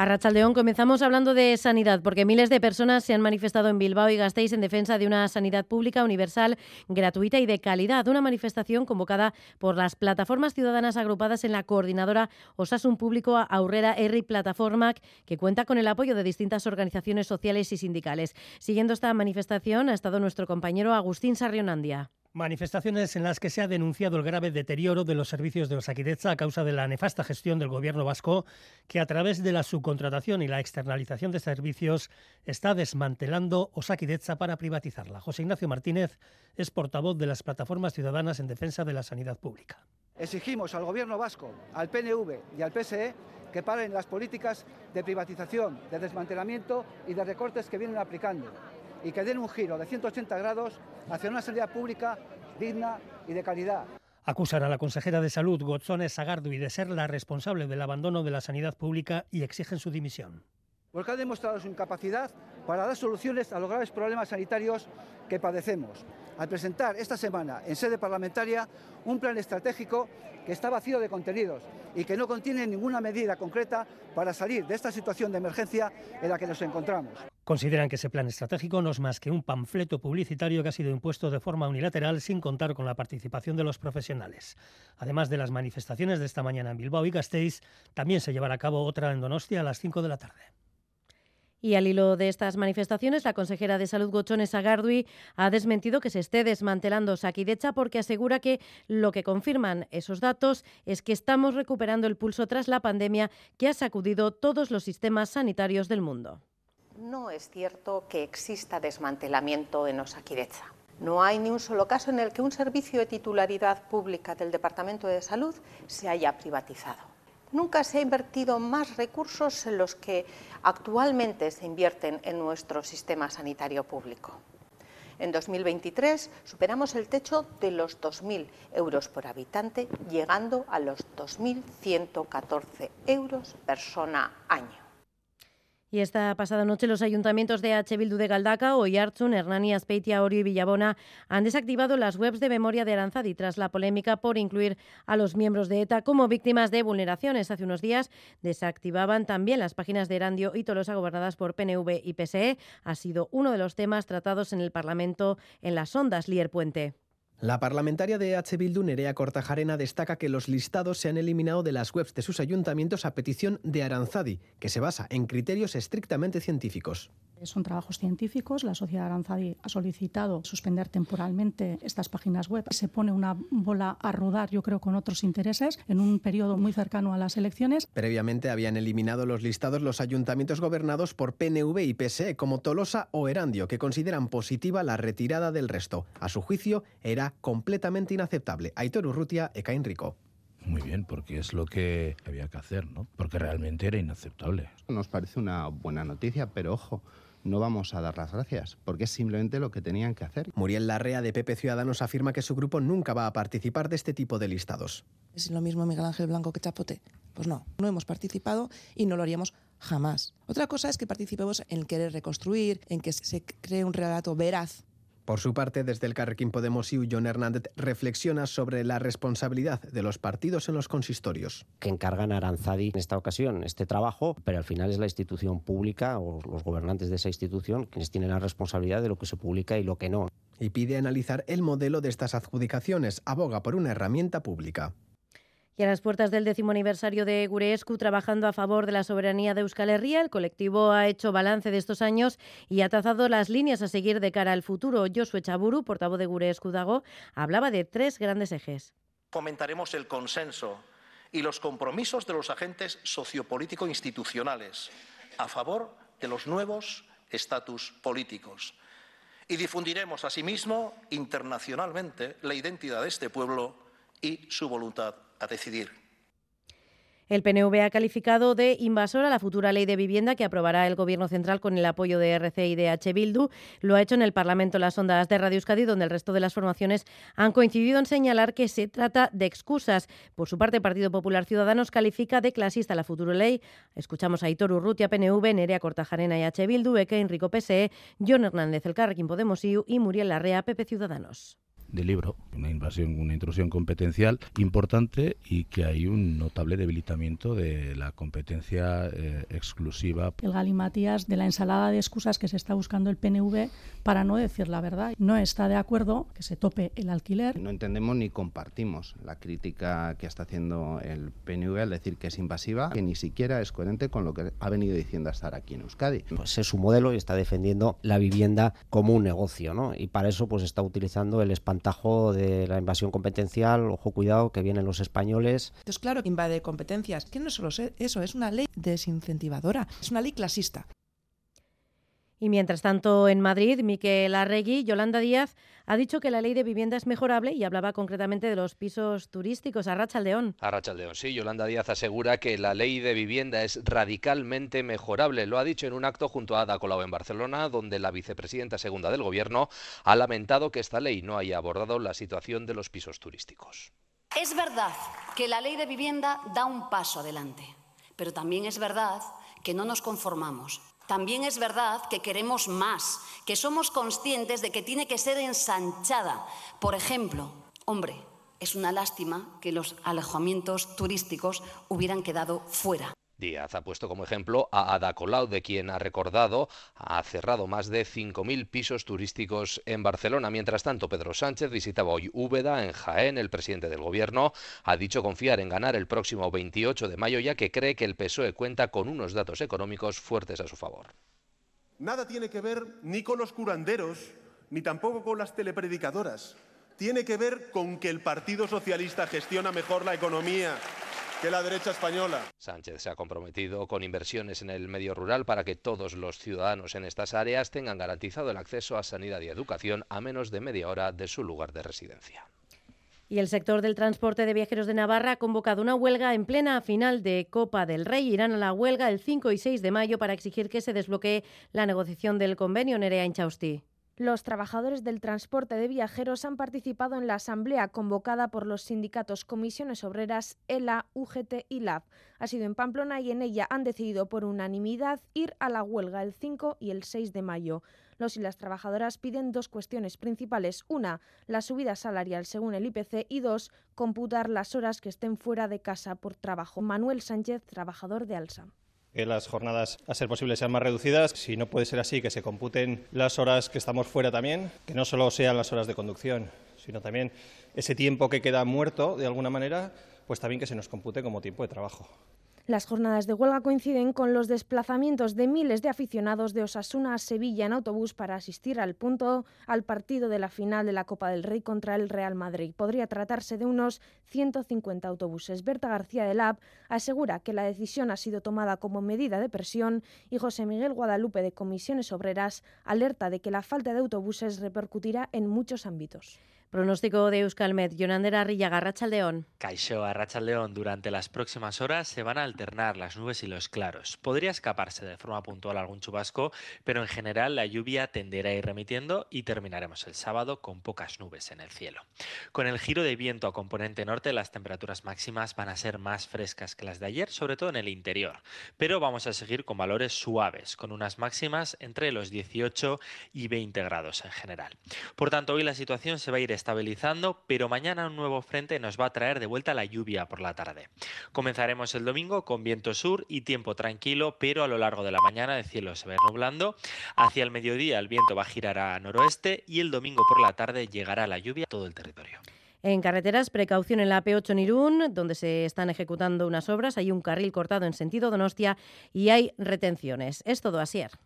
A Rachaldeón comenzamos hablando de sanidad, porque miles de personas se han manifestado en Bilbao y Gasteiz en defensa de una sanidad pública, universal, gratuita y de calidad. Una manifestación convocada por las plataformas ciudadanas agrupadas en la coordinadora Osasun Público Aurrera Erri Plataforma, que cuenta con el apoyo de distintas organizaciones sociales y sindicales. Siguiendo esta manifestación ha estado nuestro compañero Agustín Sarrionandia. Manifestaciones en las que se ha denunciado el grave deterioro de los servicios de Osakidecha a causa de la nefasta gestión del gobierno vasco, que a través de la subcontratación y la externalización de servicios está desmantelando Osakidecha para privatizarla. José Ignacio Martínez es portavoz de las plataformas ciudadanas en defensa de la sanidad pública. Exigimos al gobierno vasco, al PNV y al PSE que paren las políticas de privatización, de desmantelamiento y de recortes que vienen aplicando y que den un giro de 180 grados hacia una sanidad pública digna y de calidad. Acusan a la consejera de Salud, Gotzones Sagardui, de ser la responsable del abandono de la sanidad pública y exigen su dimisión. Porque ha demostrado su incapacidad para dar soluciones a los graves problemas sanitarios que padecemos, al presentar esta semana en sede parlamentaria un plan estratégico que está vacío de contenidos y que no contiene ninguna medida concreta para salir de esta situación de emergencia en la que nos encontramos. Consideran que ese plan estratégico no es más que un panfleto publicitario que ha sido impuesto de forma unilateral sin contar con la participación de los profesionales. Además de las manifestaciones de esta mañana en Bilbao y Gasteiz, también se llevará a cabo otra en Donostia a las 5 de la tarde. Y al hilo de estas manifestaciones, la consejera de Salud Gochones Agardui ha desmentido que se esté desmantelando Saquidecha porque asegura que lo que confirman esos datos es que estamos recuperando el pulso tras la pandemia que ha sacudido todos los sistemas sanitarios del mundo. No es cierto que exista desmantelamiento en Osaquidecha. No hay ni un solo caso en el que un servicio de titularidad pública del Departamento de Salud se haya privatizado. Nunca se ha invertido más recursos en los que actualmente se invierten en nuestro sistema sanitario público. En 2023 superamos el techo de los 2.000 euros por habitante, llegando a los 2.114 euros persona año. Y esta pasada noche los ayuntamientos de H. Bildu de Galdaca, Oyartzun, Hernani, Aspeitia, Orio y Villabona han desactivado las webs de memoria de Aranzadi tras la polémica por incluir a los miembros de ETA como víctimas de vulneraciones. Hace unos días desactivaban también las páginas de Erandio y Tolosa gobernadas por PNV y PSE. Ha sido uno de los temas tratados en el Parlamento en las ondas Lier Puente. La parlamentaria de H. Bildu, Nerea Cortajarena, destaca que los listados se han eliminado de las webs de sus ayuntamientos a petición de Aranzadi, que se basa en criterios estrictamente científicos. Son trabajos científicos. La sociedad Aranzadi ha solicitado suspender temporalmente estas páginas web. Se pone una bola a rodar, yo creo, con otros intereses en un periodo muy cercano a las elecciones. Previamente habían eliminado los listados los ayuntamientos gobernados por PNV y PSE, como Tolosa o Erandio, que consideran positiva la retirada del resto. A su juicio, era completamente inaceptable. Aitor Urrutia, Ecaín Rico. Muy bien, porque es lo que había que hacer, ¿no? Porque realmente era inaceptable. Nos parece una buena noticia, pero ojo, no vamos a dar las gracias, porque es simplemente lo que tenían que hacer. Muriel Larrea de Pepe Ciudadanos afirma que su grupo nunca va a participar de este tipo de listados. ¿Es lo mismo Miguel Ángel Blanco que Chapote? Pues no, no hemos participado y no lo haríamos jamás. Otra cosa es que participemos en querer reconstruir, en que se cree un relato veraz por su parte, desde el Carrequín Podemos y John Hernández reflexiona sobre la responsabilidad de los partidos en los consistorios. Que encargan a Aranzadi en esta ocasión este trabajo, pero al final es la institución pública o los gobernantes de esa institución quienes tienen la responsabilidad de lo que se publica y lo que no. Y pide analizar el modelo de estas adjudicaciones. Aboga por una herramienta pública. Y a las puertas del décimo aniversario de Gureescu, trabajando a favor de la soberanía de Euskal Herria, el colectivo ha hecho balance de estos años y ha trazado las líneas a seguir de cara al futuro. Josué Chaburu, portavoz de Gureescu Dago, hablaba de tres grandes ejes. Fomentaremos el consenso y los compromisos de los agentes sociopolítico-institucionales a favor de los nuevos estatus políticos. Y difundiremos asimismo internacionalmente la identidad de este pueblo y su voluntad a decidir. El PNV ha calificado de invasora la futura ley de vivienda que aprobará el Gobierno central con el apoyo de RC y de H. Bildu. Lo ha hecho en el Parlamento las ondas de Radio Euskadi, donde el resto de las formaciones han coincidido en señalar que se trata de excusas. Por su parte, el Partido Popular Ciudadanos califica de clasista la futura ley. Escuchamos a Hitor Urrutia, PNV, Nerea Cortajarena y H. Bildu, Eke Enrico PSE, John Hernández, el Carrequín Podemos y Muriel Larrea, PP Ciudadanos. De libro, una invasión, una intrusión competencial importante y que hay un notable debilitamiento de la competencia eh, exclusiva. El galimatías de la ensalada de excusas que se está buscando el PNV para no decir la verdad. No está de acuerdo que se tope el alquiler. No entendemos ni compartimos la crítica que está haciendo el PNV al decir que es invasiva, que ni siquiera es coherente con lo que ha venido diciendo hasta aquí en Euskadi. Pues es su modelo y está defendiendo la vivienda como un negocio, ¿no? Y para eso pues está utilizando el espantajo de la invasión competencial, ojo cuidado que vienen los españoles. Entonces claro invade competencias, que no solo eso, es una ley desincentivadora, es una ley clasista. Y mientras tanto, en Madrid, Miquel Arregui, Yolanda Díaz, ha dicho que la ley de vivienda es mejorable y hablaba concretamente de los pisos turísticos. A Rachaldeón. A Rachaldeón, sí. Yolanda Díaz asegura que la ley de vivienda es radicalmente mejorable. Lo ha dicho en un acto junto a Ada Colau en Barcelona, donde la vicepresidenta segunda del Gobierno ha lamentado que esta ley no haya abordado la situación de los pisos turísticos. Es verdad que la ley de vivienda da un paso adelante, pero también es verdad que no nos conformamos también es verdad que queremos más, que somos conscientes de que tiene que ser ensanchada. Por ejemplo, hombre, es una lástima que los alojamientos turísticos hubieran quedado fuera. Díaz ha puesto como ejemplo a Ada Colau, de quien ha recordado ha cerrado más de 5.000 pisos turísticos en Barcelona. Mientras tanto, Pedro Sánchez visitaba hoy Úbeda, en Jaén. El presidente del Gobierno ha dicho confiar en ganar el próximo 28 de mayo, ya que cree que el PSOE cuenta con unos datos económicos fuertes a su favor. Nada tiene que ver ni con los curanderos, ni tampoco con las telepredicadoras. Tiene que ver con que el Partido Socialista gestiona mejor la economía que la derecha española. Sánchez se ha comprometido con inversiones en el medio rural para que todos los ciudadanos en estas áreas tengan garantizado el acceso a sanidad y educación a menos de media hora de su lugar de residencia. Y el sector del transporte de viajeros de Navarra ha convocado una huelga en plena final de Copa del Rey. Irán a la huelga el 5 y 6 de mayo para exigir que se desbloquee la negociación del convenio Nerea Inchausti. Los trabajadores del transporte de viajeros han participado en la asamblea convocada por los sindicatos Comisiones Obreras, ELA, UGT y LAB. Ha sido en Pamplona y en ella han decidido por unanimidad ir a la huelga el 5 y el 6 de mayo. Los y las trabajadoras piden dos cuestiones principales. Una, la subida salarial según el IPC y dos, computar las horas que estén fuera de casa por trabajo. Manuel Sánchez, trabajador de Alsa que las jornadas, a ser posible, sean más reducidas. Si no puede ser así, que se computen las horas que estamos fuera también, que no solo sean las horas de conducción, sino también ese tiempo que queda muerto, de alguna manera, pues también que se nos compute como tiempo de trabajo. Las jornadas de huelga coinciden con los desplazamientos de miles de aficionados de Osasuna a Sevilla en autobús para asistir al punto al partido de la final de la Copa del Rey contra el Real Madrid. Podría tratarse de unos 150 autobuses. Berta García de Lab asegura que la decisión ha sido tomada como medida de presión y José Miguel Guadalupe de Comisiones Obreras alerta de que la falta de autobuses repercutirá en muchos ámbitos. Pronóstico de Euskalmet, Yonandera Rillaga, Rachaldeón. Caixó a Rachaldeón, durante las próximas horas se van a alternar las nubes y los claros. Podría escaparse de forma puntual algún chubasco, pero en general la lluvia tenderá a ir remitiendo y terminaremos el sábado con pocas nubes en el cielo. Con el giro de viento a componente norte, las temperaturas máximas van a ser más frescas que las de ayer, sobre todo en el interior, pero vamos a seguir con valores suaves, con unas máximas entre los 18 y 20 grados en general. Por tanto, hoy la situación se va a ir estabilizando, pero mañana un nuevo frente nos va a traer de vuelta la lluvia por la tarde. Comenzaremos el domingo con viento sur y tiempo tranquilo, pero a lo largo de la mañana el cielo se va nublando. Hacia el mediodía el viento va a girar a noroeste y el domingo por la tarde llegará la lluvia a todo el territorio. En carreteras, precaución en la P8 en Irún, donde se están ejecutando unas obras. Hay un carril cortado en sentido Donostia y hay retenciones. Es todo, Asier.